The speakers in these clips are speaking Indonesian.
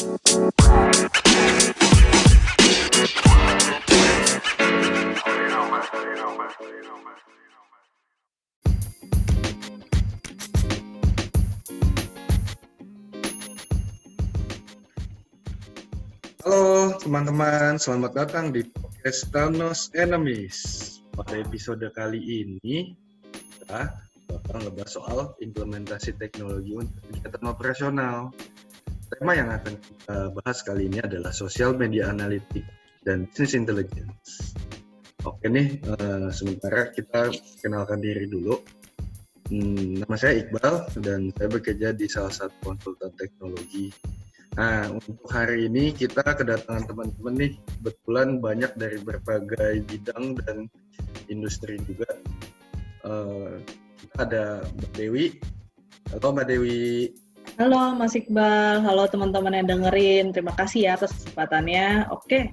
Halo teman-teman, selamat datang di podcast Thanos Enemies. Pada episode kali ini, kita bakal ngebahas soal implementasi teknologi untuk kegiatan operasional. Tema yang akan kita bahas kali ini adalah social media analytics dan business intelligence. Oke nih, uh, sementara kita kenalkan diri dulu. Hmm, nama saya Iqbal dan saya bekerja di salah satu konsultan teknologi Nah, untuk hari ini kita kedatangan teman-teman nih, kebetulan banyak dari berbagai bidang dan industri juga. Uh, kita ada Mbak Dewi. Halo Mbak Dewi. Halo Mas Iqbal, halo teman-teman yang dengerin. Terima kasih ya atas kesempatannya. Oke,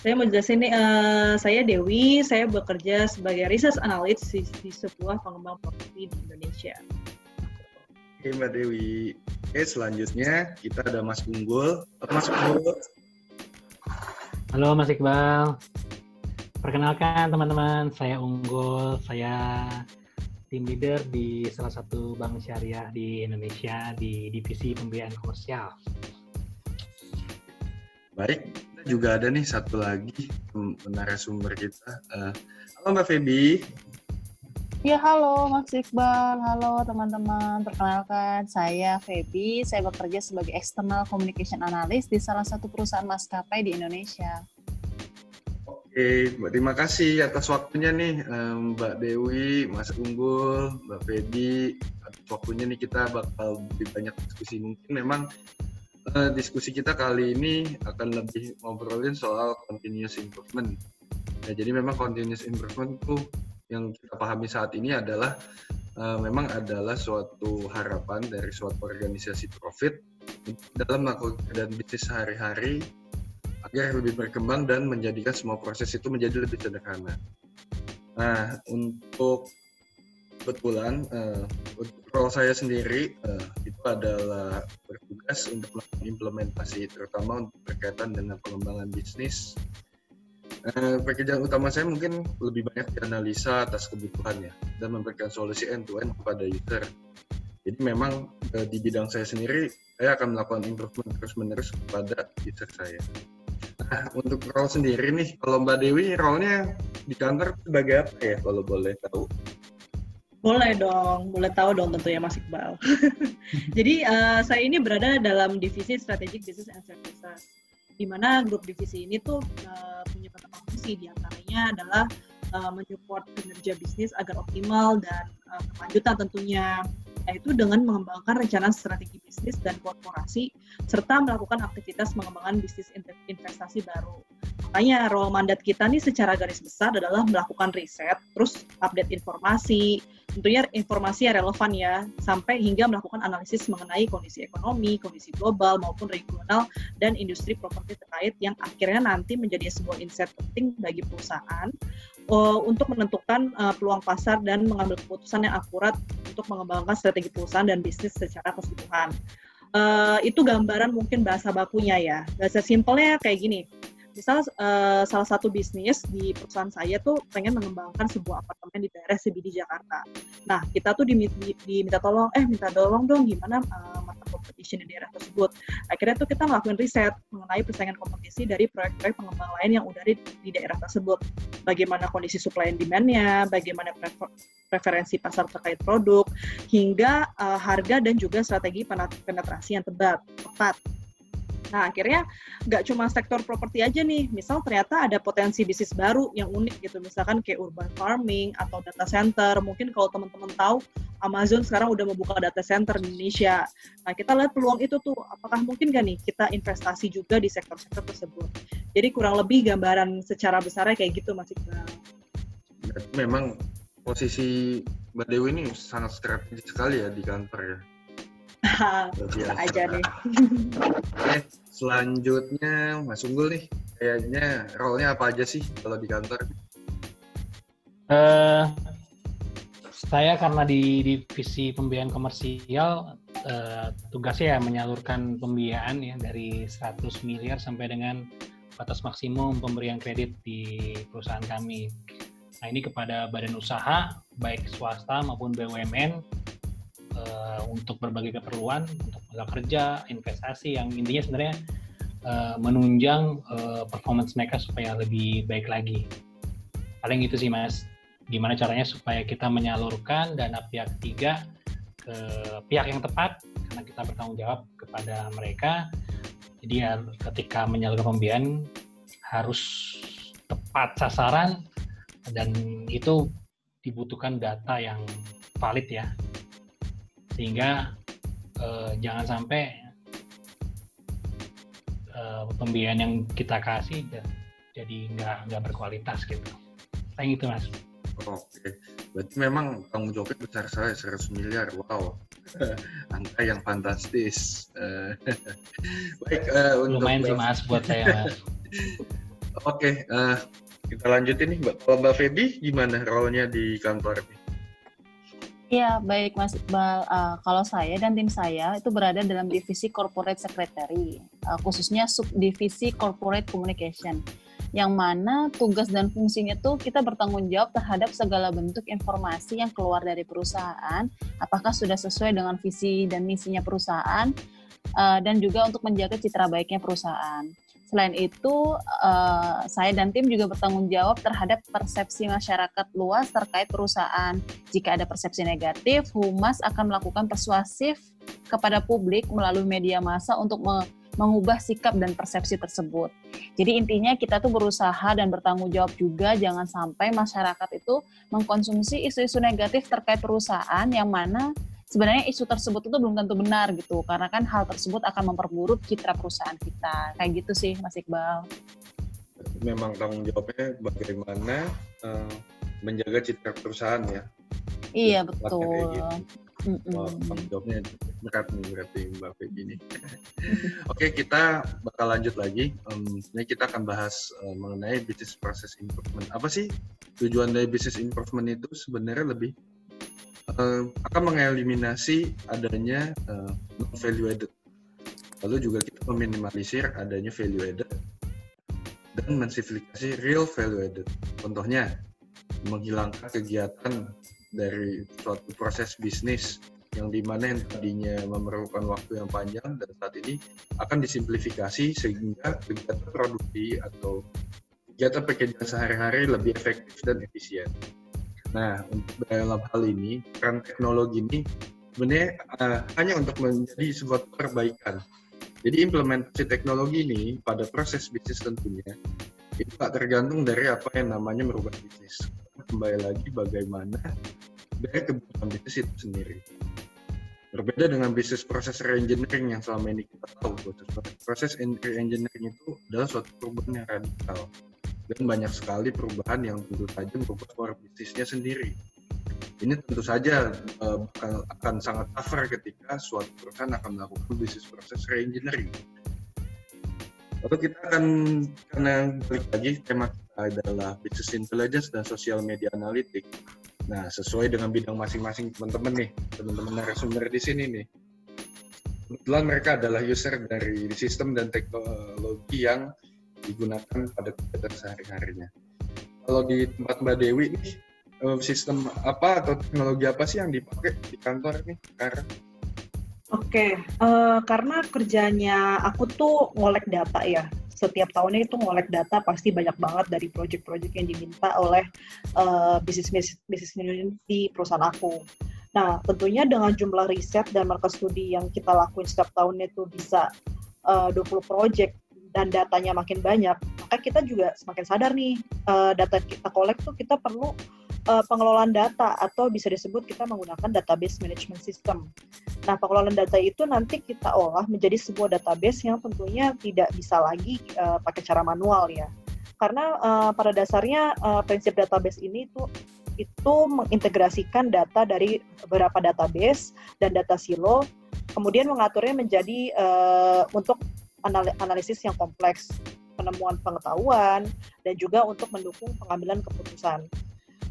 saya mau jelasin nih, uh, saya Dewi, saya bekerja sebagai research analyst di, di sebuah pengembang properti di Indonesia. Oke Mbak Dewi. Oke selanjutnya kita ada Mas Unggul. Mas Unggul. Halo Mas Iqbal. Perkenalkan teman-teman, saya Unggul. Saya tim leader di salah satu bank syariah di Indonesia di divisi pembiayaan komersial. Baik, kita juga ada nih satu lagi narasumber kita. Uh, halo Mbak Feby. Ya, halo Mas Iqbal. Halo teman-teman. Perkenalkan, saya Feby. Saya bekerja sebagai External Communication Analyst di salah satu perusahaan maskapai di Indonesia. Oke, terima kasih atas waktunya nih Mbak Dewi, Mas Unggul, Mbak Feby. Atas waktunya nih kita bakal lebih banyak diskusi. Mungkin memang uh, diskusi kita kali ini akan lebih ngobrolin soal continuous improvement. Ya, jadi memang continuous improvement itu yang kita pahami saat ini adalah uh, memang adalah suatu harapan dari suatu organisasi profit dalam melakukan bisnis sehari-hari agar lebih berkembang dan menjadikan semua proses itu menjadi lebih sederhana. Nah, untuk kebetulan uh, role saya sendiri uh, itu adalah bertugas untuk melakukan implementasi terutama untuk berkaitan dengan pengembangan bisnis Uh, pekerjaan utama saya mungkin lebih banyak dianalisa atas kebutuhannya dan memberikan solusi end-to-end kepada user. Jadi memang uh, di bidang saya sendiri, saya akan melakukan improvement terus-menerus kepada user saya. Nah, untuk role sendiri nih, kalau Mbak Dewi, role-nya di kantor sebagai apa ya, kalau boleh tahu? Boleh dong, boleh tahu dong tentunya Mas Iqbal. Jadi uh, saya ini berada dalam divisi Strategic Business and Services di mana grup divisi ini tuh uh, punya beberapa fungsi di antaranya adalah uh, menyupport kinerja bisnis agar optimal dan uh, kelanjutan tentunya yaitu dengan mengembangkan rencana strategi bisnis dan korporasi serta melakukan aktivitas mengembangkan bisnis investasi baru. Makanya role mandat kita nih secara garis besar adalah melakukan riset, terus update informasi, tentunya informasi yang relevan ya, sampai hingga melakukan analisis mengenai kondisi ekonomi, kondisi global maupun regional dan industri properti terkait yang akhirnya nanti menjadi sebuah insight penting bagi perusahaan uh, untuk menentukan uh, peluang pasar dan mengambil keputusan yang akurat untuk mengembangkan strategi perusahaan dan bisnis secara keseluruhan. Uh, itu gambaran mungkin bahasa bakunya ya. Bahasa simpelnya kayak gini misal uh, salah satu bisnis di perusahaan saya tuh pengen mengembangkan sebuah apartemen di daerah CBD Jakarta. Nah, kita tuh diminta, diminta tolong, eh minta tolong dong gimana uh, market competition di daerah tersebut. Akhirnya tuh kita ngelakuin riset mengenai persaingan kompetisi dari proyek-proyek pengembang lain yang udah di, di daerah tersebut. Bagaimana kondisi supply and demand-nya, bagaimana prefer, preferensi pasar terkait produk, hingga uh, harga dan juga strategi penetrasi yang tepat. tepat Nah, akhirnya nggak cuma sektor properti aja nih. Misal ternyata ada potensi bisnis baru yang unik gitu. Misalkan kayak urban farming atau data center. Mungkin kalau teman-teman tahu, Amazon sekarang udah membuka data center di Indonesia. Nah, kita lihat peluang itu tuh. Apakah mungkin gak nih kita investasi juga di sektor-sektor tersebut? Jadi kurang lebih gambaran secara besarnya kayak gitu, Mas Iqbal. Memang posisi Mbak Dewi ini sangat strategis sekali ya di kantor ya bisa aja nih. Oke, selanjutnya Mas Unggul nih, kayaknya role-nya apa aja sih kalau di kantor? Uh, saya karena di divisi pembiayaan komersial, uh, tugasnya ya menyalurkan pembiayaan ya dari 100 miliar sampai dengan batas maksimum pemberian kredit di perusahaan kami. Nah ini kepada badan usaha baik swasta maupun BUMN uh, untuk berbagai keperluan untuk modal kerja, investasi yang intinya sebenarnya uh, menunjang uh, performance mereka supaya lebih baik lagi. Paling itu sih mas. Gimana caranya supaya kita menyalurkan dana pihak ketiga ke pihak yang tepat karena kita bertanggung jawab kepada mereka. Jadi ketika menyalurkan pembiayaan harus tepat sasaran dan itu dibutuhkan data yang valid ya sehingga eh, jangan sampai eh, pembiayaan yang kita kasih jadi nggak nggak berkualitas gitu. Kayak gitu mas. Oke, berarti memang tanggung jawabnya besar saya 100 miliar, wow, angka yang fantastis. Baik, uh, untuk lumayan sih mas buat saya mas. Oke, uh, kita lanjutin nih, Mbak. Mbak Feby, gimana role-nya di kantor ini? Iya, baik Mas Iqbal. Uh, kalau saya dan tim saya itu berada dalam divisi Corporate Secretary, uh, khususnya subdivisi Corporate Communication, yang mana tugas dan fungsinya itu kita bertanggung jawab terhadap segala bentuk informasi yang keluar dari perusahaan, apakah sudah sesuai dengan visi dan misinya perusahaan, uh, dan juga untuk menjaga citra baiknya perusahaan. Selain itu, uh, saya dan tim juga bertanggung jawab terhadap persepsi masyarakat luas terkait perusahaan. Jika ada persepsi negatif, Humas akan melakukan persuasif kepada publik melalui media massa untuk me mengubah sikap dan persepsi tersebut. Jadi intinya kita tuh berusaha dan bertanggung jawab juga jangan sampai masyarakat itu mengkonsumsi isu-isu negatif terkait perusahaan yang mana sebenarnya isu tersebut itu belum tentu benar gitu karena kan hal tersebut akan memperburuk citra perusahaan kita kayak gitu sih Mas Iqbal. Memang tanggung jawabnya bagaimana uh, menjaga citra perusahaan ya. Iya betul. Gitu. Mm -mm. Tanggung jawabnya berat nih berarti Mbak Peggy ini. Oke, kita bakal lanjut lagi. Um, ini kita akan bahas uh, mengenai business process improvement. Apa sih tujuan dari business improvement itu sebenarnya lebih uh, akan mengeliminasi adanya uh, value added. Lalu juga kita meminimalisir adanya value added dan mensimplifikasi real value added. Contohnya, menghilangkan kegiatan dari suatu proses bisnis yang di mana yang tadinya memerlukan waktu yang panjang dan saat ini akan disimplifikasi sehingga kegiatan produksi atau kegiatan pekerjaan sehari-hari lebih efektif dan efisien. Nah, untuk dalam hal ini, peran teknologi ini sebenarnya uh, hanya untuk menjadi sebuah perbaikan. Jadi implementasi teknologi ini pada proses bisnis tentunya itu tak tergantung dari apa yang namanya merubah bisnis. Kembali lagi bagaimana dari kebutuhan bisnis itu sendiri. Berbeda dengan bisnis proses reengineering yang selama ini kita tahu, proses reengineering itu adalah suatu perubahan yang radikal dan banyak sekali perubahan yang tentu saja merubah core bisnisnya sendiri. Ini tentu saja uh, akan sangat suffer ketika suatu perusahaan akan melakukan bisnis proses reengineering. Lalu kita akan karena balik lagi tema kita adalah business intelligence dan social media analytics. Nah, sesuai dengan bidang masing-masing teman-teman nih, teman-teman narasumber di sini nih. Kebetulan mereka adalah user dari sistem dan teknologi yang digunakan pada kegiatan sehari-harinya. Kalau di tempat Mbak Dewi nih, eh, sistem apa atau teknologi apa sih yang dipakai di kantor nih sekarang? Oke, uh, karena kerjanya aku tuh ngolek data ya. Setiap tahunnya itu ngolek data pasti banyak banget dari proyek-proyek yang diminta oleh uh, bisnis bisnis di perusahaan aku. Nah, tentunya dengan jumlah riset dan market studi yang kita lakuin setiap tahunnya itu bisa uh, 20 proyek dan datanya makin banyak, maka kita juga semakin sadar nih uh, data kita kolek tuh kita perlu uh, pengelolaan data atau bisa disebut kita menggunakan database management system. Nah, pengelolaan data itu nanti kita olah menjadi sebuah database yang tentunya tidak bisa lagi uh, pakai cara manual ya. Karena uh, pada dasarnya uh, prinsip database ini itu itu mengintegrasikan data dari beberapa database dan data silo, kemudian mengaturnya menjadi uh, untuk analisis yang kompleks, penemuan pengetahuan, dan juga untuk mendukung pengambilan keputusan.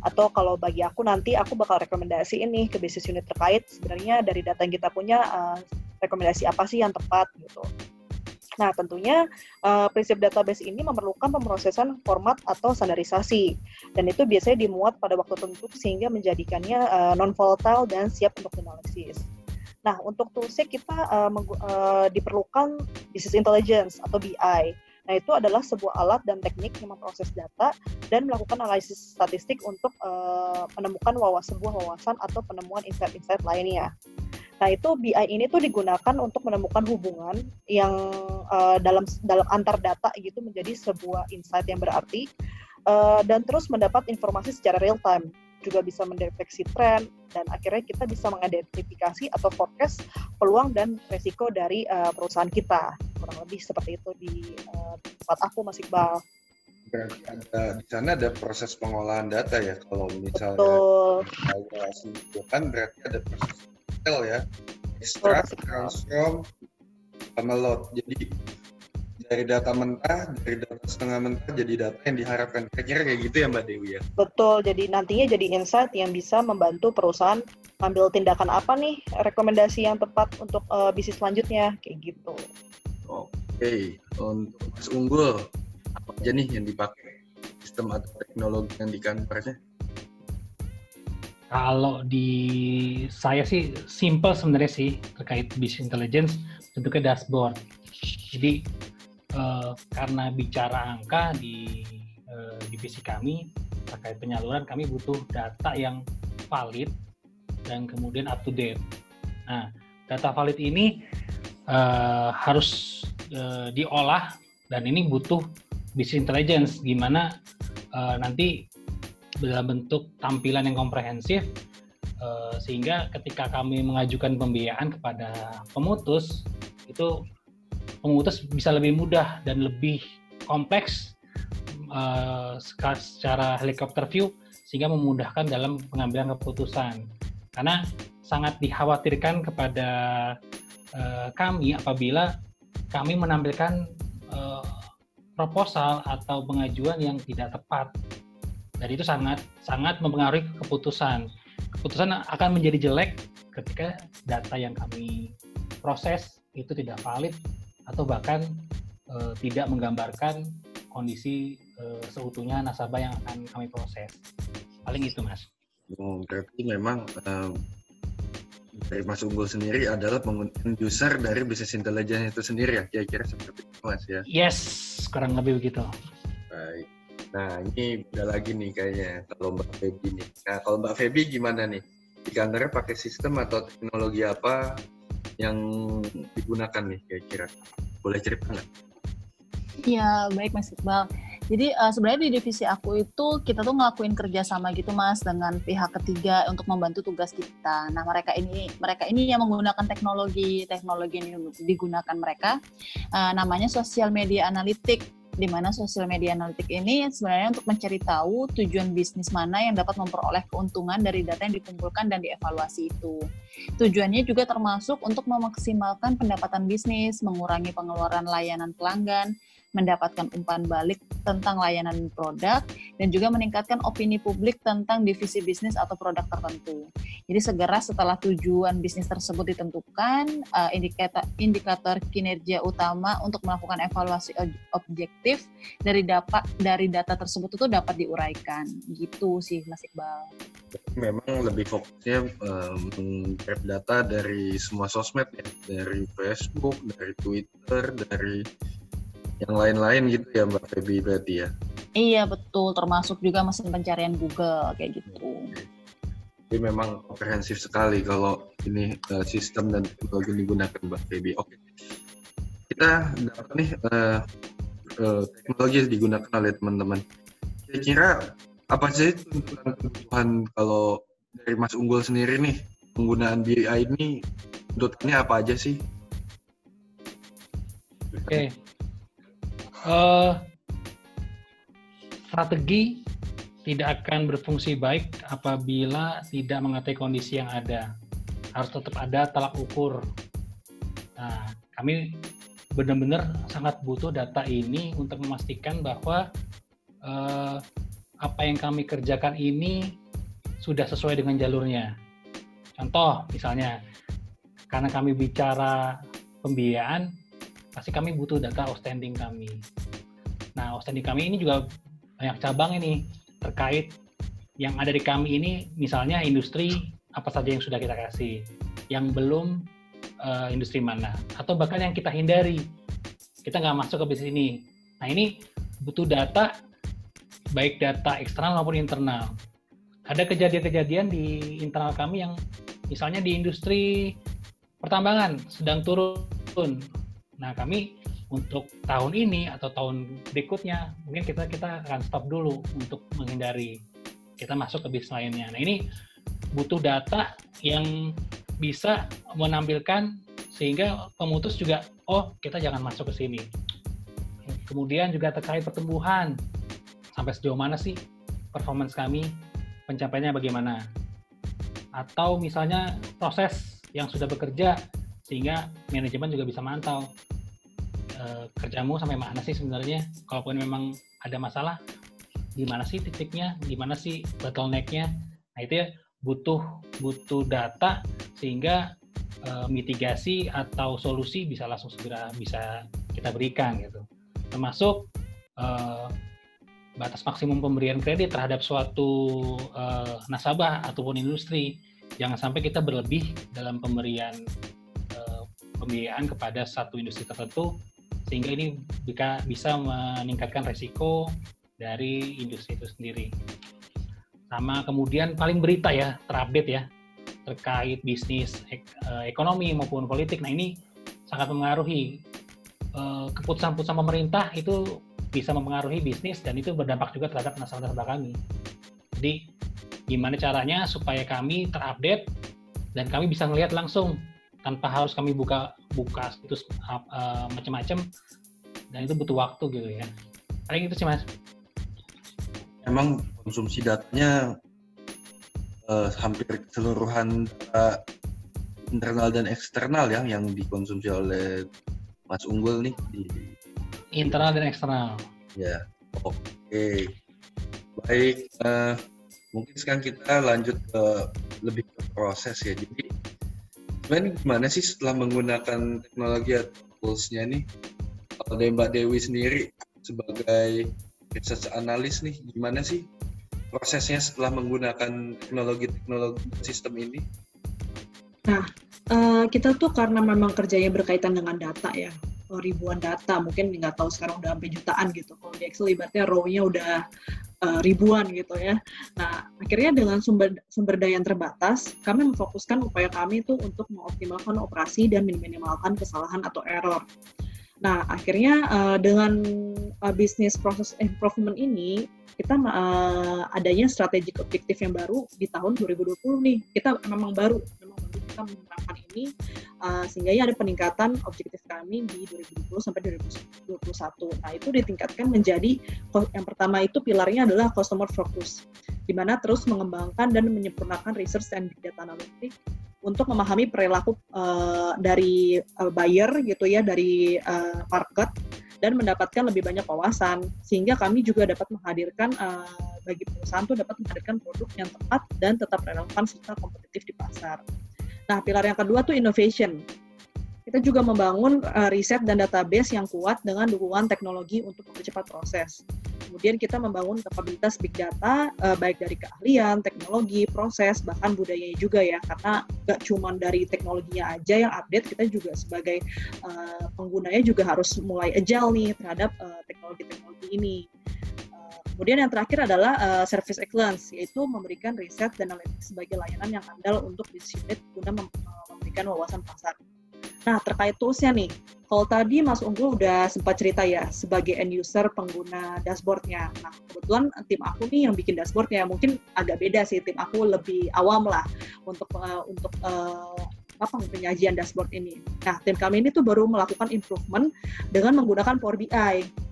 atau kalau bagi aku nanti aku bakal rekomendasi ini ke bisnis unit terkait sebenarnya dari data yang kita punya uh, rekomendasi apa sih yang tepat gitu. Nah, tentunya uh, prinsip database ini memerlukan pemrosesan format atau standarisasi, dan itu biasanya dimuat pada waktu tertentu sehingga menjadikannya uh, non-volatile dan siap untuk analisis. Nah, untuk toolsnya kita uh, uh, diperlukan business intelligence atau BI. Nah, itu adalah sebuah alat dan teknik yang memproses data dan melakukan analisis statistik untuk uh, menemukan wawas sebuah wawasan atau penemuan insight-insight lainnya. Nah, itu BI ini tuh digunakan untuk menemukan hubungan yang uh, dalam dalam antar data gitu menjadi sebuah insight yang berarti uh, dan terus mendapat informasi secara real time juga bisa mendeteksi tren dan akhirnya kita bisa mengidentifikasi atau forecast peluang dan resiko dari uh, perusahaan kita. Kurang lebih seperti itu di uh, tempat aku Mas Iqbal. Berarti ada di sana ada proses pengolahan data ya? Kalau misalnya evaluasi itu kan berarti ada proses detail ya. Extract, transform, sama load. Jadi dari data mentah, dari data setengah mentah jadi data yang diharapkan. Kira-kira kayak gitu ya Mbak Dewi ya? Betul, jadi nantinya jadi insight yang bisa membantu perusahaan ambil tindakan apa nih, rekomendasi yang tepat untuk uh, bisnis selanjutnya, kayak gitu. Oke, okay. untuk Mas Unggul, apa aja nih yang dipakai sistem atau teknologi yang di kantornya? Kalau di saya sih simple sebenarnya sih terkait business intelligence bentuknya dashboard. Jadi uh, karena bicara angka di uh, divisi kami terkait penyaluran kami butuh data yang valid dan kemudian up to date. Nah, data valid ini uh, harus uh, diolah dan ini butuh business intelligence gimana uh, nanti dalam bentuk tampilan yang komprehensif uh, sehingga ketika kami mengajukan pembiayaan kepada pemutus itu pemutus bisa lebih mudah dan lebih kompleks uh, secara helikopter view sehingga memudahkan dalam pengambilan keputusan. Karena sangat dikhawatirkan kepada uh, kami apabila kami menampilkan uh, proposal atau pengajuan yang tidak tepat. Dan itu sangat sangat mempengaruhi keputusan. Keputusan akan menjadi jelek ketika data yang kami proses itu tidak valid atau bahkan uh, tidak menggambarkan kondisi uh, seutuhnya nasabah yang akan kami proses. Paling itu, Mas. Oh, berarti memang uh, dari Mas Unggul sendiri adalah penggunaan user dari bisnis intelligence itu sendiri ya, kira-kira seperti itu, Mas ya? Yes, kurang lebih begitu. Baik. Nah, ini udah lagi nih kayaknya kalau Mbak Feby nih. Nah, kalau Mbak Feby gimana nih? Di kantornya pakai sistem atau teknologi apa yang digunakan nih kira-kira? Boleh cerita nggak? Iya, baik Mas Iqbal. Jadi uh, sebenarnya di divisi aku itu kita tuh ngelakuin kerjasama gitu Mas dengan pihak ketiga untuk membantu tugas kita. Nah mereka ini mereka ini yang menggunakan teknologi teknologi yang digunakan mereka uh, namanya sosial media analitik di mana sosial media analitik ini sebenarnya untuk mencari tahu tujuan bisnis mana yang dapat memperoleh keuntungan dari data yang dikumpulkan dan dievaluasi itu. Tujuannya juga termasuk untuk memaksimalkan pendapatan bisnis, mengurangi pengeluaran layanan pelanggan, mendapatkan umpan balik tentang layanan produk, dan juga meningkatkan opini publik tentang divisi bisnis atau produk tertentu. Jadi segera setelah tujuan bisnis tersebut ditentukan, uh, indikator, indikator kinerja utama untuk melakukan evaluasi objektif dari dapat dari data tersebut itu dapat diuraikan. Gitu sih Mas Iqbal. Memang lebih fokusnya um, data dari semua sosmed ya, dari Facebook, dari Twitter, dari yang lain-lain gitu ya Mbak Feby berarti ya? Iya betul, termasuk juga mesin pencarian Google kayak gitu. Jadi memang komprehensif sekali kalau ini uh, sistem dan teknologi yang digunakan Mbak Feby. Oke, kita dapat nih uh, uh, teknologi yang digunakan oleh teman-teman. Kira-kira apa sih tuntutan kalau dari Mas Unggul sendiri nih penggunaan BI ini tuntutannya apa aja sih? Oke, okay uh, strategi tidak akan berfungsi baik apabila tidak mengetahui kondisi yang ada. Harus tetap ada telak ukur. Nah, kami benar-benar sangat butuh data ini untuk memastikan bahwa uh, apa yang kami kerjakan ini sudah sesuai dengan jalurnya. Contoh misalnya, karena kami bicara pembiayaan, pasti kami butuh data outstanding kami. Nah, outstanding kami ini juga banyak cabang ini terkait yang ada di kami ini, misalnya industri apa saja yang sudah kita kasih, yang belum uh, industri mana, atau bahkan yang kita hindari, kita nggak masuk ke bisnis ini. Nah ini butuh data, baik data eksternal maupun internal ada kejadian-kejadian di internal kami yang misalnya di industri pertambangan sedang turun. Nah, kami untuk tahun ini atau tahun berikutnya mungkin kita kita akan stop dulu untuk menghindari kita masuk ke bisnis lainnya. Nah, ini butuh data yang bisa menampilkan sehingga pemutus juga oh, kita jangan masuk ke sini. Kemudian juga terkait pertumbuhan. Sampai sejauh mana sih performance kami pencapaiannya bagaimana. Atau misalnya proses yang sudah bekerja sehingga manajemen juga bisa mantau e, kerjamu sampai mana sih sebenarnya. Kalaupun memang ada masalah, di mana sih titiknya, di mana sih bottlenecknya. Nah itu ya butuh butuh data sehingga e, mitigasi atau solusi bisa langsung segera bisa kita berikan gitu. Termasuk e, batas maksimum pemberian kredit terhadap suatu uh, nasabah ataupun industri. Jangan sampai kita berlebih dalam pemberian pembiayaan kepada satu industri tertentu sehingga ini bisa meningkatkan resiko dari industri itu sendiri. Sama kemudian paling berita ya terupdate ya terkait bisnis ek, uh, ekonomi maupun politik. Nah ini sangat mempengaruhi keputusan-keputusan pemerintah itu bisa mempengaruhi bisnis dan itu berdampak juga terhadap nasabah-nasabah kami. Jadi gimana caranya supaya kami terupdate dan kami bisa melihat langsung tanpa harus kami buka buka situs uh, macam-macam dan itu butuh waktu gitu ya. Paling itu sih mas. Emang konsumsi datanya uh, hampir keseluruhan uh, internal dan eksternal ya yang dikonsumsi oleh Mas Unggul nih di internal dan eksternal. Ya, oke. Okay. Baik, uh, mungkin sekarang kita lanjut ke lebih ke proses ya. Jadi, sebenarnya gimana sih setelah menggunakan teknologi atau toolsnya nih? Kalau dari Mbak Dewi sendiri sebagai research analis nih, gimana sih prosesnya setelah menggunakan teknologi-teknologi sistem ini? Nah, uh, kita tuh karena memang kerjanya berkaitan dengan data ya ribuan data mungkin nggak tahu sekarang udah sampai jutaan gitu kalau di Excel ibaratnya row-nya udah uh, ribuan gitu ya. Nah akhirnya dengan sumber sumber daya yang terbatas kami memfokuskan upaya kami itu untuk mengoptimalkan operasi dan meminimalkan kesalahan atau error. Nah akhirnya uh, dengan uh, bisnis proses improvement ini kita uh, adanya strategik objektif yang baru di tahun 2020 nih. Kita memang baru kita menerapkan ini uh, sehingga ya ada peningkatan objektif kami di 2020 sampai 2021 nah itu ditingkatkan menjadi yang pertama itu pilarnya adalah customer focus di mana terus mengembangkan dan menyempurnakan research and data analytics untuk memahami perilaku uh, dari uh, buyer gitu ya dari uh, market dan mendapatkan lebih banyak wawasan sehingga kami juga dapat menghadirkan uh, bagi perusahaan tuh dapat menghadirkan produk yang tepat dan tetap relevan serta kompetitif di pasar. Nah, pilar yang kedua tuh innovation. Kita juga membangun uh, riset dan database yang kuat dengan dukungan teknologi untuk mempercepat proses. Kemudian kita membangun kapabilitas big data uh, baik dari keahlian, teknologi, proses, bahkan budayanya juga ya. Karena nggak cuma dari teknologinya aja yang update, kita juga sebagai uh, penggunanya juga harus mulai agile nih terhadap teknologi-teknologi uh, ini. Kemudian yang terakhir adalah uh, service excellence, yaitu memberikan riset dan analitik sebagai layanan yang andal untuk bisnis guna mem memberikan wawasan pasar. Nah, terkait toolsnya nih, kalau tadi Mas Unggul udah sempat cerita ya, sebagai end user pengguna dashboardnya. Nah, kebetulan tim aku nih yang bikin dashboardnya, mungkin agak beda sih, tim aku lebih awam lah untuk uh, untuk uh, apa penyajian dashboard ini. Nah, tim kami ini tuh baru melakukan improvement dengan menggunakan Power BI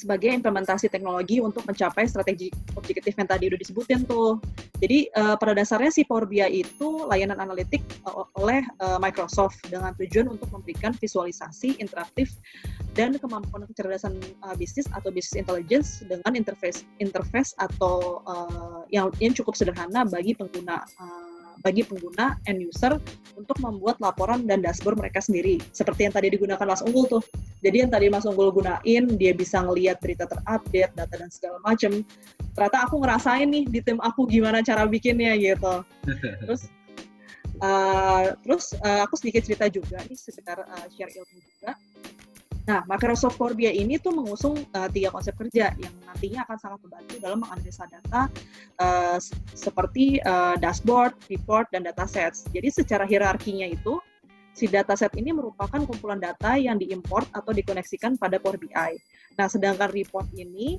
sebagai implementasi teknologi untuk mencapai strategi objektif yang tadi udah disebutin tuh. Jadi uh, pada dasarnya si Power BI itu layanan analitik uh, oleh uh, Microsoft dengan tujuan untuk memberikan visualisasi interaktif dan kemampuan kecerdasan uh, bisnis atau business intelligence dengan interface interface atau uh, yang yang cukup sederhana bagi pengguna uh, bagi pengguna end user untuk membuat laporan dan dashboard mereka sendiri. Seperti yang tadi digunakan Mas Unggul tuh. Jadi yang tadi Mas Unggul gunain dia bisa ngelihat berita terupdate data dan segala macam ternyata aku ngerasain nih di tim aku gimana cara bikinnya gitu. Terus uh, terus uh, aku sedikit cerita juga nih sekitar uh, share ilmu juga Nah, Microsoft Power BI ini tuh mengusung uh, tiga konsep kerja yang nantinya akan sangat membantu dalam menganalisa data uh, seperti uh, dashboard, report, dan datasets. Jadi secara hierarkinya itu, si dataset ini merupakan kumpulan data yang diimport atau dikoneksikan pada Power BI. Nah, sedangkan report ini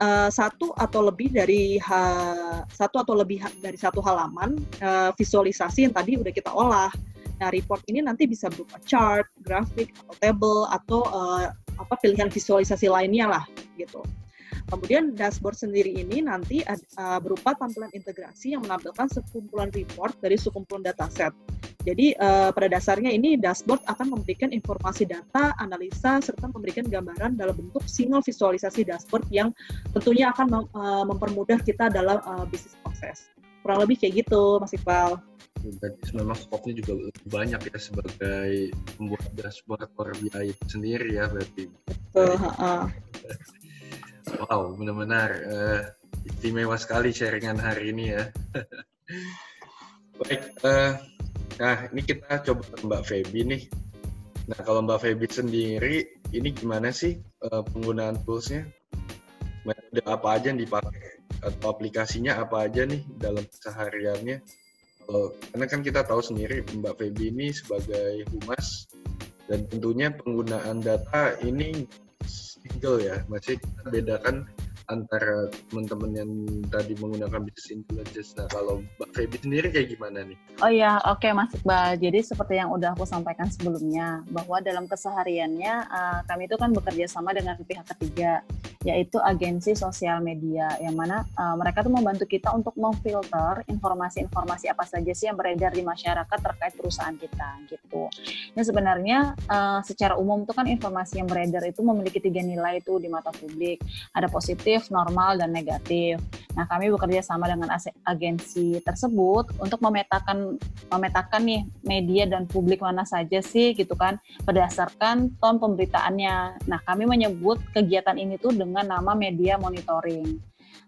uh, satu atau lebih dari ha, satu atau lebih dari satu halaman uh, visualisasi yang tadi udah kita olah. Nah, report ini nanti bisa berupa chart, grafik, atau table, atau uh, apa pilihan visualisasi lainnya lah gitu. Kemudian dashboard sendiri ini nanti uh, berupa tampilan integrasi yang menampilkan sekumpulan report dari sekumpulan dataset. Jadi uh, pada dasarnya ini dashboard akan memberikan informasi data, analisa, serta memberikan gambaran dalam bentuk single visualisasi dashboard yang tentunya akan mem uh, mempermudah kita dalam uh, bisnis proses. Kurang lebih kayak gitu, Mas Iqbal memang skopnya juga banyak ya sebagai pembuat dashboard Power BI itu sendiri ya berarti. Betul. Uh, wow, benar-benar uh, istimewa sekali sharingan hari ini ya. Baik, uh, nah ini kita coba ke Mbak Feby nih. Nah kalau Mbak Feby sendiri, ini gimana sih uh, penggunaan toolsnya? Metode apa aja yang dipakai? Atau aplikasinya apa aja nih dalam kesehariannya? Karena kan kita tahu sendiri Mbak Feby ini sebagai humas dan tentunya penggunaan data ini single ya masih kita bedakan antara teman-teman yang tadi menggunakan business intelligence. Nah, kalau Mbak Feby sendiri kayak gimana nih? Oh iya, oke okay, Mas Iqbal. Jadi seperti yang udah aku sampaikan sebelumnya, bahwa dalam kesehariannya uh, kami itu kan bekerja sama dengan pihak ketiga, yaitu agensi sosial media, yang mana uh, mereka tuh membantu kita untuk memfilter informasi-informasi apa saja sih yang beredar di masyarakat terkait perusahaan kita, gitu. Ini sebenarnya uh, secara umum tuh kan informasi yang beredar itu memiliki tiga nilai itu di mata publik. Ada positif, positif, normal, dan negatif. Nah, kami bekerja sama dengan agensi tersebut untuk memetakan memetakan nih media dan publik mana saja sih gitu kan berdasarkan ton pemberitaannya. Nah, kami menyebut kegiatan ini tuh dengan nama media monitoring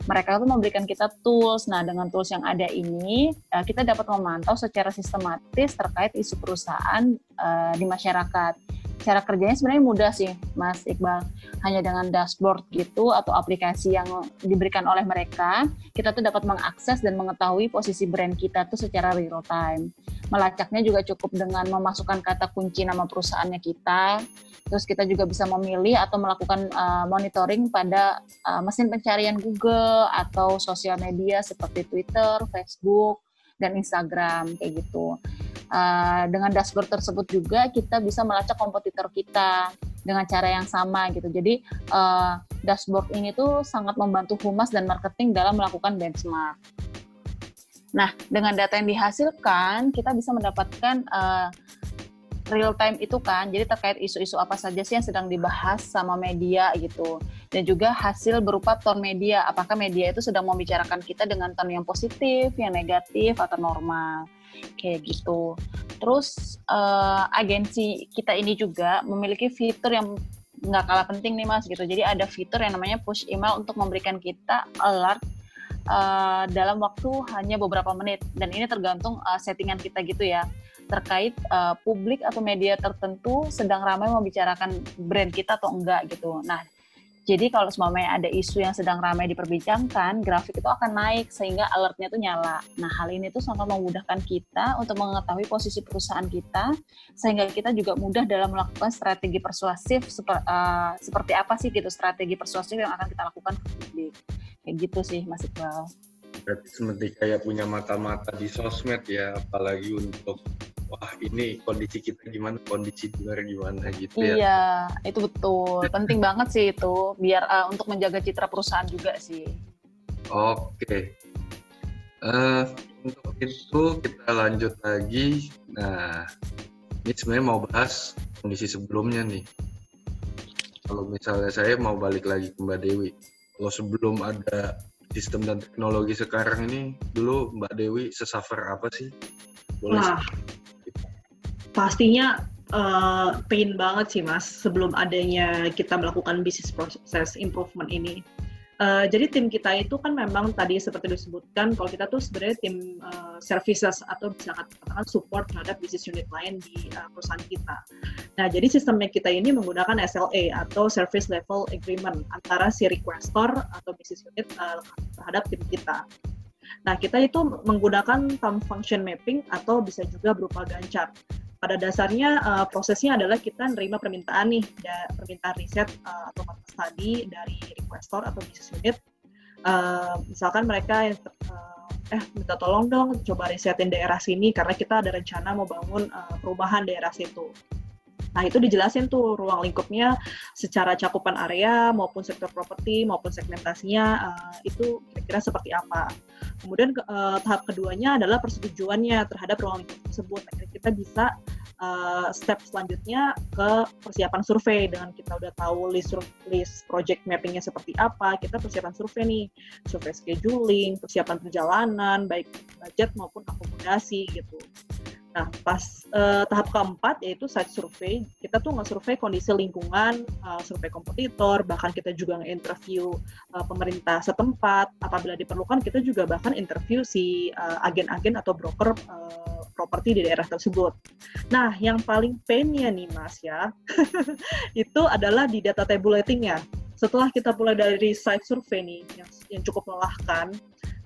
mereka tuh memberikan kita tools. Nah, dengan tools yang ada ini, eh, kita dapat memantau secara sistematis terkait isu perusahaan uh, di masyarakat cara kerjanya sebenarnya mudah sih Mas Iqbal. Hanya dengan dashboard gitu atau aplikasi yang diberikan oleh mereka kita tuh dapat mengakses dan mengetahui posisi brand kita tuh secara real time. Melacaknya juga cukup dengan memasukkan kata kunci nama perusahaannya kita. Terus kita juga bisa memilih atau melakukan uh, monitoring pada uh, mesin pencarian Google atau sosial media seperti Twitter, Facebook dan Instagram kayak gitu uh, dengan dashboard tersebut juga kita bisa melacak kompetitor kita dengan cara yang sama gitu. Jadi uh, dashboard ini tuh sangat membantu humas dan marketing dalam melakukan benchmark. Nah, dengan data yang dihasilkan, kita bisa mendapatkan uh, real time itu kan jadi terkait isu-isu apa saja sih yang sedang dibahas sama media gitu dan juga hasil berupa ton media apakah media itu sedang membicarakan kita dengan ton yang positif yang negatif atau normal kayak gitu. Terus uh, agensi kita ini juga memiliki fitur yang nggak kalah penting nih mas gitu. Jadi ada fitur yang namanya push email untuk memberikan kita alert uh, dalam waktu hanya beberapa menit. Dan ini tergantung uh, settingan kita gitu ya. Terkait uh, publik atau media tertentu sedang ramai membicarakan brand kita atau enggak gitu. Nah, jadi kalau semuanya ada isu yang sedang ramai diperbincangkan, grafik itu akan naik sehingga alertnya itu nyala. Nah, hal ini tuh sangat memudahkan kita untuk mengetahui posisi perusahaan kita, sehingga kita juga mudah dalam melakukan strategi persuasif seper, uh, seperti apa sih gitu strategi persuasif yang akan kita lakukan ke publik. Kayak gitu sih, Mas Iqbal. Berarti seperti kayak punya mata-mata di sosmed ya, apalagi untuk wah ini kondisi kita gimana, kondisi luar gimana gitu ya. Iya, itu betul. Penting banget sih itu, biar uh, untuk menjaga citra perusahaan juga sih. Oke. Okay. Uh, eh, untuk itu kita lanjut lagi. Nah, ini sebenarnya mau bahas kondisi sebelumnya nih. kalau misalnya saya mau balik lagi ke Mbak Dewi, kalau sebelum ada sistem dan teknologi sekarang ini, dulu Mbak Dewi sesuffer apa sih? Boleh Wah, pastinya uh, pain banget sih mas sebelum adanya kita melakukan business process improvement ini. Uh, jadi tim kita itu kan memang tadi seperti disebutkan kalau kita tuh sebenarnya tim uh, services atau bisa katakan support terhadap business unit lain di uh, perusahaan kita. Nah, jadi sistemnya kita ini menggunakan SLA atau Service Level Agreement antara si requestor atau business unit uh, terhadap tim kita. Nah, kita itu menggunakan time function mapping atau bisa juga berupa gancar pada dasarnya uh, prosesnya adalah kita nerima permintaan nih, da, permintaan riset uh, atau mata study dari requestor atau business unit. Uh, misalkan mereka yang uh, eh minta tolong dong coba risetin daerah sini karena kita ada rencana mau bangun uh, perumahan daerah situ. Nah, itu dijelasin tuh ruang lingkupnya secara cakupan area maupun sektor properti maupun segmentasinya uh, itu kira-kira seperti apa. Kemudian uh, tahap keduanya adalah persetujuannya terhadap ruang lingkup tersebut. Akhirnya kita bisa uh, step selanjutnya ke persiapan survei dengan kita udah tahu list list project mappingnya seperti apa, kita persiapan survei nih, survei scheduling, persiapan perjalanan, baik budget maupun akomodasi gitu. Nah, pas uh, tahap keempat yaitu site survey, kita tuh nge-survey kondisi lingkungan, uh, survei kompetitor, bahkan kita juga nge-interview uh, pemerintah setempat. Apabila diperlukan, kita juga bahkan interview si agen-agen uh, atau broker uh, properti di daerah tersebut. Nah, yang paling painnya nih Mas ya, itu adalah di data tabulatingnya. Setelah kita mulai dari site survey nih, yang, yang cukup melelahkan,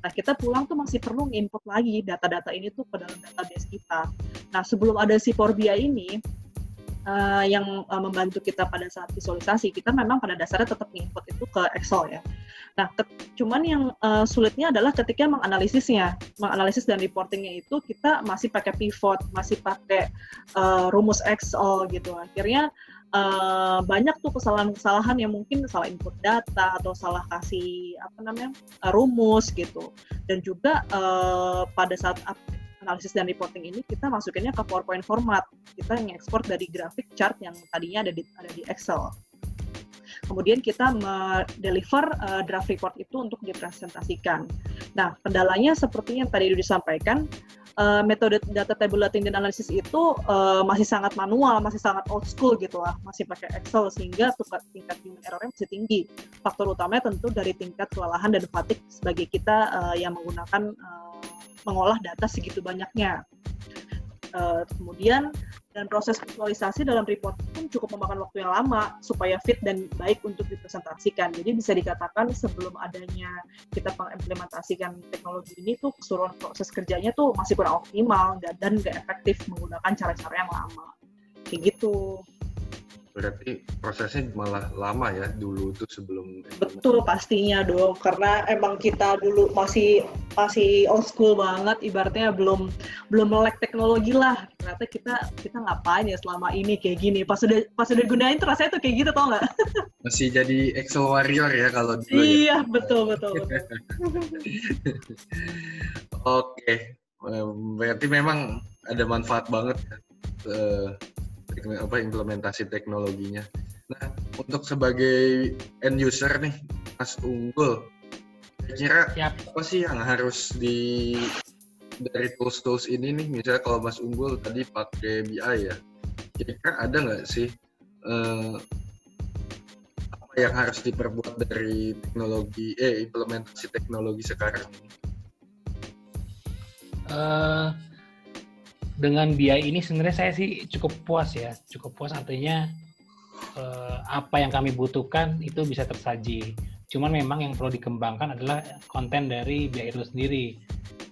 Nah, kita pulang tuh masih perlu input lagi data-data ini tuh ke dalam database kita. Nah, sebelum ada si Porbia ini, uh, yang uh, membantu kita pada saat visualisasi, kita memang pada dasarnya tetap input itu ke Excel ya. Nah, ke, cuman yang uh, sulitnya adalah ketika menganalisisnya, menganalisis dan reportingnya itu kita masih pakai pivot, masih pakai uh, rumus Excel gitu. Akhirnya uh, banyak tuh kesalahan-kesalahan yang mungkin salah input data atau salah kasih apa namanya uh, rumus gitu dan juga uh, pada saat analisis dan reporting ini kita masukinnya ke PowerPoint format kita yang ekspor dari grafik chart yang tadinya ada di ada di Excel kemudian kita deliver uh, draft report itu untuk dipresentasikan. Nah, kendalanya seperti yang tadi disampaikan, uh, metode data tabulating dan analisis itu uh, masih sangat manual, masih sangat old school gitu lah, masih pakai Excel sehingga tingkat human errornya masih tinggi. Faktor utamanya tentu dari tingkat kelelahan dan fatigue sebagai kita uh, yang menggunakan uh, mengolah data segitu banyaknya. Uh, kemudian dan proses visualisasi dalam report pun cukup memakan waktu yang lama supaya fit dan baik untuk dipresentasikan. Jadi bisa dikatakan sebelum adanya kita mengimplementasikan teknologi ini tuh keseluruhan proses kerjanya tuh masih kurang optimal dan nggak efektif menggunakan cara-cara yang lama. Kayak gitu berarti prosesnya malah lama ya dulu tuh sebelum betul pastinya dong karena emang kita dulu masih masih old school banget ibaratnya belum belum melek teknologi lah ternyata kita kita ngapain ya selama ini kayak gini pas sudah pas sudah gunain tuh rasanya tuh kayak gitu tau nggak masih jadi Excel warrior ya kalau dulu ya? iya ya. betul betul betul oke berarti memang ada manfaat banget ya apa implementasi teknologinya. Nah, untuk sebagai end user nih, Mas Unggul, kira-kira apa sih yang harus di dari tools-tools ini nih? Misalnya kalau Mas Unggul tadi pakai BI ya, kira-kira ada nggak sih eh, apa yang harus diperbuat dari teknologi, eh implementasi teknologi sekarang ini? Uh, dengan biaya ini sebenarnya saya sih cukup puas ya, cukup puas artinya eh, apa yang kami butuhkan itu bisa tersaji. Cuman memang yang perlu dikembangkan adalah konten dari biaya itu sendiri.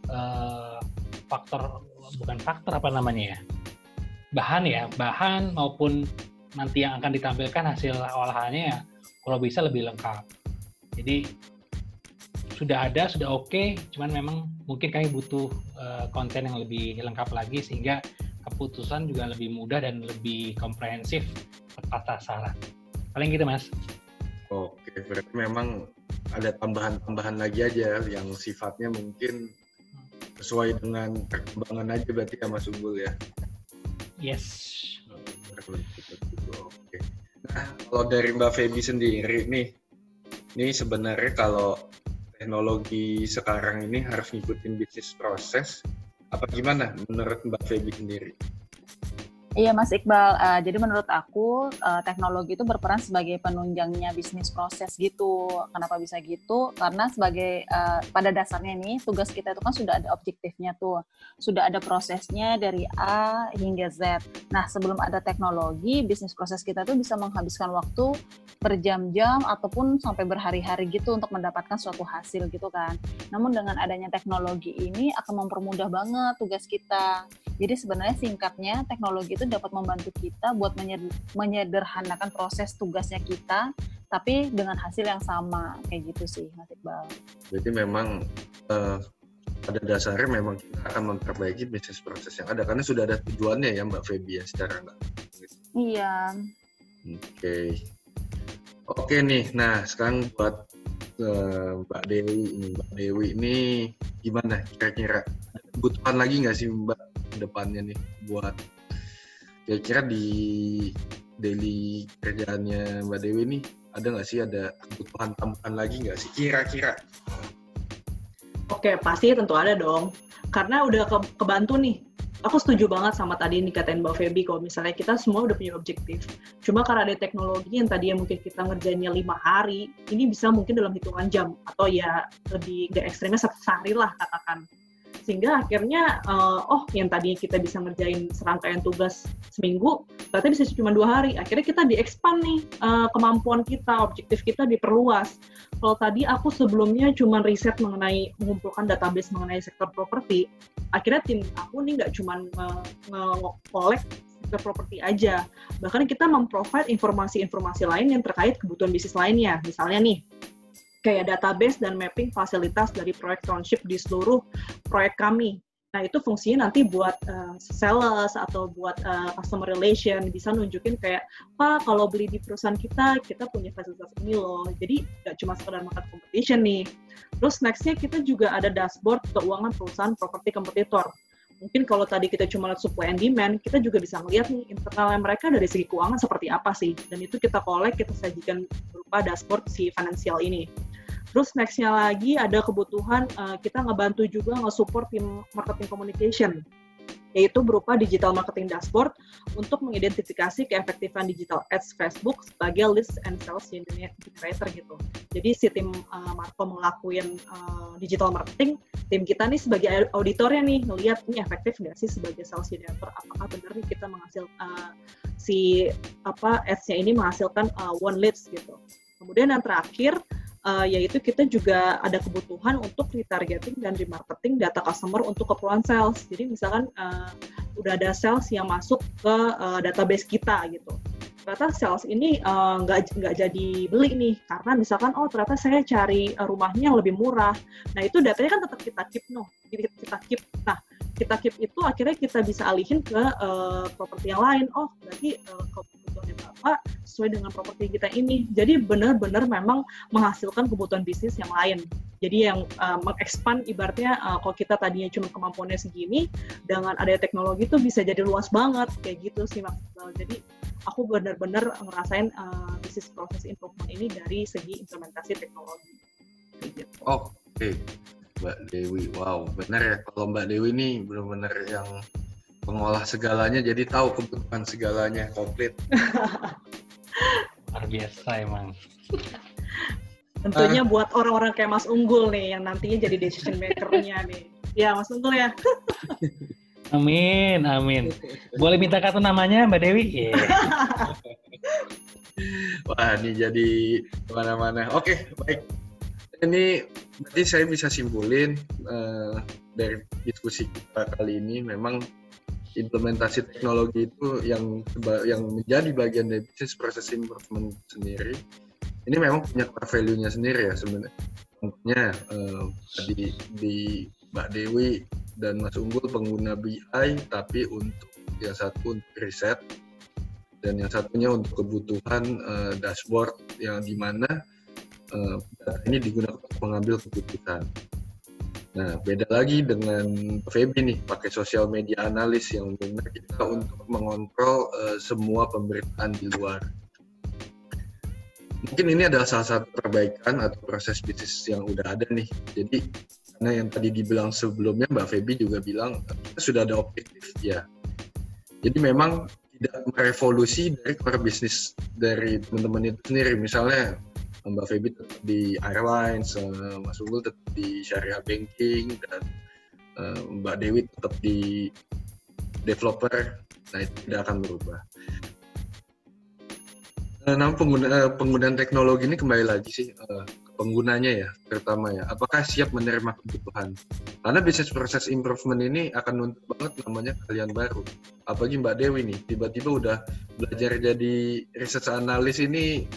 Eh, faktor bukan faktor apa namanya ya, bahan ya, bahan maupun nanti yang akan ditampilkan hasil olahannya ya, kalau bisa lebih lengkap. Jadi sudah ada, sudah oke, okay, cuman memang mungkin kami butuh uh, konten yang lebih lengkap lagi sehingga keputusan juga lebih mudah dan lebih komprehensif tepat sasaran. Paling gitu, Mas. Oke, berarti memang ada tambahan-tambahan lagi aja yang sifatnya mungkin sesuai dengan perkembangan aja berarti ya Mas Unggul ya. Yes. Oke. Nah, kalau dari Mbak Feby sendiri nih, ini sebenarnya kalau teknologi sekarang ini harus ngikutin bisnis proses, apa gimana menurut Mbak Feby sendiri? Iya Mas Iqbal, uh, jadi menurut aku uh, teknologi itu berperan sebagai penunjangnya bisnis proses gitu. Kenapa bisa gitu? Karena sebagai uh, pada dasarnya nih tugas kita itu kan sudah ada objektifnya tuh, sudah ada prosesnya dari A hingga Z. Nah sebelum ada teknologi, bisnis proses kita tuh bisa menghabiskan waktu berjam-jam ataupun sampai berhari-hari gitu untuk mendapatkan suatu hasil gitu kan. Namun dengan adanya teknologi ini akan mempermudah banget tugas kita. Jadi sebenarnya singkatnya teknologi itu dapat membantu kita buat menyederhanakan proses tugasnya kita, tapi dengan hasil yang sama kayak gitu sih, Mas Iqbal. Jadi memang uh, pada dasarnya memang kita akan memperbaiki bisnis proses yang ada karena sudah ada tujuannya ya Mbak Feby ya secara enggak. Iya. Oke. Okay. Oke nih, nah sekarang buat uh, Mbak Dewi ini, Mbak Dewi ini gimana kira-kira kebutuhan lagi nggak sih Mbak depannya nih buat kira-kira di daily kerjaannya Mbak Dewi nih ada nggak sih ada kebutuhan tambahan lagi nggak sih kira-kira? Oke pasti tentu ada dong karena udah ke kebantu nih. Aku setuju banget sama tadi yang dikatain Mbak Feby kalau misalnya kita semua udah punya objektif. Cuma karena ada teknologi yang tadi yang mungkin kita ngerjainnya lima hari, ini bisa mungkin dalam hitungan jam atau ya lebih gak ekstrimnya satu hari lah katakan sehingga akhirnya uh, oh yang tadinya kita bisa ngerjain serangkaian tugas seminggu ternyata bisa cuma dua hari. Akhirnya kita diekspand nih uh, kemampuan kita objektif kita diperluas. Kalau tadi aku sebelumnya cuma riset mengenai mengumpulkan database mengenai sektor properti akhirnya tim aku nih nggak cuma nge-collect sektor properti aja. Bahkan kita memprovide informasi-informasi lain yang terkait kebutuhan bisnis lainnya. Misalnya nih kayak database dan mapping fasilitas dari proyek township di seluruh proyek kami. Nah, itu fungsinya nanti buat uh, sales atau buat uh, customer relation bisa nunjukin kayak, Pak, kalau beli di perusahaan kita, kita punya fasilitas ini loh. Jadi, nggak cuma sekedar market competition nih. Terus nextnya kita juga ada dashboard keuangan perusahaan properti kompetitor. Mungkin kalau tadi kita cuma lihat supply and demand, kita juga bisa melihat nih internalnya mereka dari segi keuangan seperti apa sih. Dan itu kita collect, kita sajikan berupa dashboard si financial ini. Terus nextnya lagi ada kebutuhan uh, kita ngebantu juga nge-support tim marketing communication yaitu berupa digital marketing dashboard untuk mengidentifikasi keefektifan digital ads Facebook sebagai list and sales generator gitu. Jadi si tim uh, Marco ngelakuin uh, digital marketing, tim kita nih sebagai auditornya nih ngelihat ini efektif nggak sih sebagai sales generator? Apakah benar nih kita menghasil uh, si apa ads-nya ini menghasilkan uh, one leads gitu. Kemudian yang terakhir uh, yaitu kita juga ada kebutuhan untuk retargeting dan remarketing data customer untuk keperluan sales. Jadi misalkan uh, udah ada sales yang masuk ke uh, database kita gitu. Ternyata sales ini nggak uh, nggak jadi beli nih karena misalkan oh ternyata saya cari rumahnya yang lebih murah. Nah itu datanya kan tetap kita keep no, kita keep. Nah kita keep itu akhirnya kita bisa alihin ke uh, properti yang lain. Oh berarti uh, kebutuhannya berapa sesuai dengan properti kita ini. Jadi benar-benar memang menghasilkan kebutuhan bisnis yang lain. Jadi yang uh, mengekspand ibaratnya uh, kalau kita tadinya cuma kemampuannya segini, dengan ada teknologi itu bisa jadi luas banget kayak gitu sih maksudnya. Jadi aku benar-benar ngerasain uh, bisnis proses improvement ini dari segi implementasi teknologi. Gitu. Oke. Okay. Mbak Dewi, wow, benar ya. Kalau Mbak Dewi ini benar-benar yang pengolah segalanya jadi tahu kebutuhan segalanya komplit luar biasa emang tentunya uh, buat orang-orang kayak Mas Unggul nih yang nantinya jadi decision makernya nih ya Mas Unggul ya Amin, amin. Boleh minta kartu namanya Mbak Dewi? Yeah. Wah, ini jadi ke mana-mana. Oke, baik. Ini berarti saya bisa simpulin uh, dari diskusi kita kali ini memang implementasi teknologi itu yang yang menjadi bagian dari bisnis proses improvement sendiri ini memang punya core value-nya sendiri ya sebenarnya. Contohnya eh, di, di Mbak Dewi dan Mas Unggul pengguna BI tapi untuk yang satu untuk riset dan yang satunya untuk kebutuhan eh, dashboard yang di mana eh, ini digunakan untuk mengambil keputusan. Nah, beda lagi dengan Feby nih, pakai sosial media analis yang benar kita untuk mengontrol uh, semua pemberitaan di luar. mungkin ini adalah salah satu perbaikan atau proses bisnis yang udah ada nih. Jadi karena yang tadi dibilang sebelumnya Mbak Feby juga bilang kita sudah ada objektif ya. Jadi memang tidak merevolusi dari core bisnis dari teman-teman itu sendiri. Misalnya Mbak Feby tetap di airlines, eh, Mas Unggul tetap di syariah banking dan eh, Mbak Dewi tetap di developer. Nah itu tidak akan berubah. Uh, nah, pengguna, uh, penggunaan teknologi ini kembali lagi sih uh, penggunanya ya, terutama ya. Apakah siap menerima kebutuhan? Karena bisnis proses improvement ini akan nuntut banget namanya kalian baru. Apalagi Mbak Dewi nih, tiba-tiba udah belajar jadi research analis ini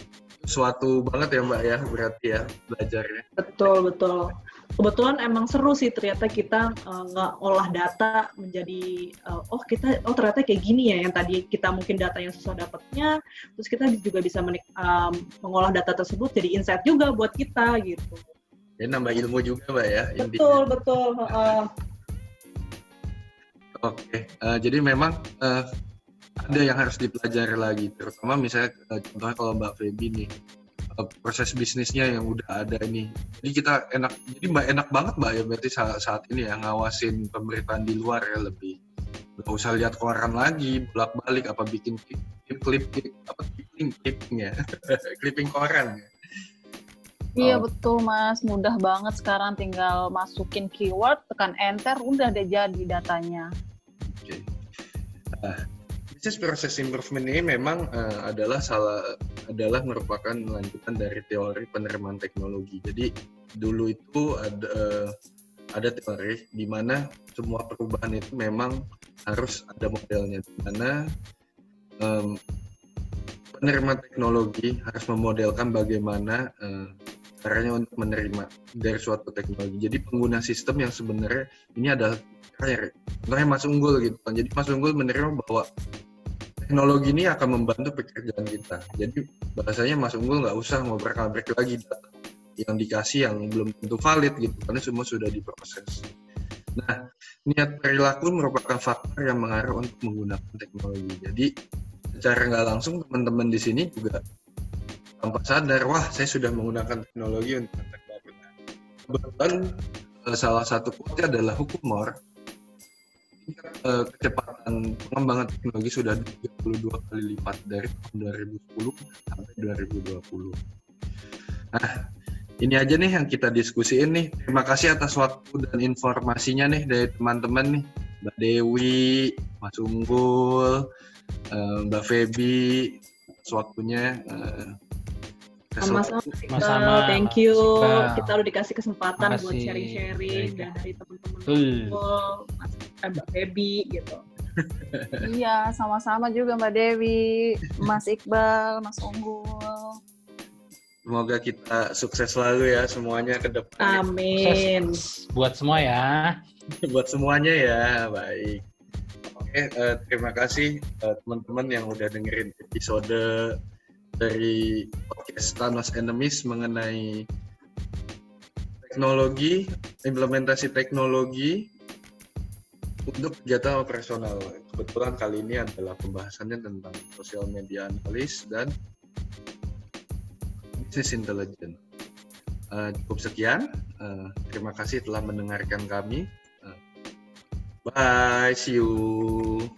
suatu banget ya Mbak ya, berarti ya belajarnya. Betul, betul kebetulan emang seru sih ternyata kita uh, ngolah data menjadi uh, oh kita oh ternyata kayak gini ya yang tadi kita mungkin data yang susah dapatnya terus kita juga bisa menik, um, mengolah data tersebut jadi insight juga buat kita gitu. Ya nambah ilmu juga mbak ya. Betul intinya. betul. Uh, Oke, okay. uh, jadi memang uh, ada yang harus dipelajari lagi, terutama misalnya uh, contohnya kalau Mbak Feby nih, proses bisnisnya yang udah ada ini. Jadi kita enak, jadi mbak enak banget mbak ya berarti saat, saat ini ya ngawasin pemberitaan di luar ya lebih nggak usah lihat koran lagi bolak balik apa bikin klip klip klip apa clipping clipping ya clipping koran ya. Iya oh. betul mas, mudah banget sekarang tinggal masukin keyword, tekan enter, udah deh jadi datanya. Oke. Okay. Nah, bisnis proses improvement ini memang uh, adalah salah adalah merupakan lanjutan dari teori penerimaan teknologi. Jadi dulu itu ada uh, ada teori di mana semua perubahan itu memang harus ada modelnya di mana um, penerima teknologi harus memodelkan bagaimana uh, caranya untuk menerima dari suatu teknologi. Jadi pengguna sistem yang sebenarnya ini adalah kayak contohnya Mas Unggul gitu kan. Jadi Mas Unggul menerima bahwa teknologi ini akan membantu pekerjaan kita. Jadi bahasanya Mas Unggul nggak usah ngobrol-ngobrol lagi data yang dikasih yang belum tentu valid gitu, karena semua sudah diproses. Nah, niat perilaku merupakan faktor yang mengarah untuk menggunakan teknologi. Jadi secara nggak langsung teman-teman di sini juga tanpa sadar, wah saya sudah menggunakan teknologi untuk teknologi. Kebetulan eh, salah satu quote adalah hukum Moore uh, kecepatan pengembangan teknologi sudah 32 kali lipat dari tahun 2010 sampai 2020. Nah, ini aja nih yang kita diskusiin nih. Terima kasih atas waktu dan informasinya nih dari teman-teman nih. Mbak Dewi, Mas Unggul, uh, Mbak Feby, atas waktunya. Uh, sama-sama thank you Kita. kita udah dikasih kesempatan Makasih. buat sharing-sharing dan dari teman-teman Mas Mbak Dewi gitu iya sama-sama juga Mbak Dewi Mas Iqbal Mas Unggul Semoga kita sukses selalu ya semuanya ke depan. Amin. Sukses buat semua ya. buat semuanya ya, baik. Oke, uh, terima kasih uh, teman-teman yang udah dengerin episode dari podcast Thanos Enemies mengenai teknologi, implementasi teknologi untuk kegiatan operasional. Kebetulan kali ini adalah pembahasannya tentang sosial media analis dan business intelligence. Uh, cukup sekian. Uh, terima kasih telah mendengarkan kami. Uh, bye, see you.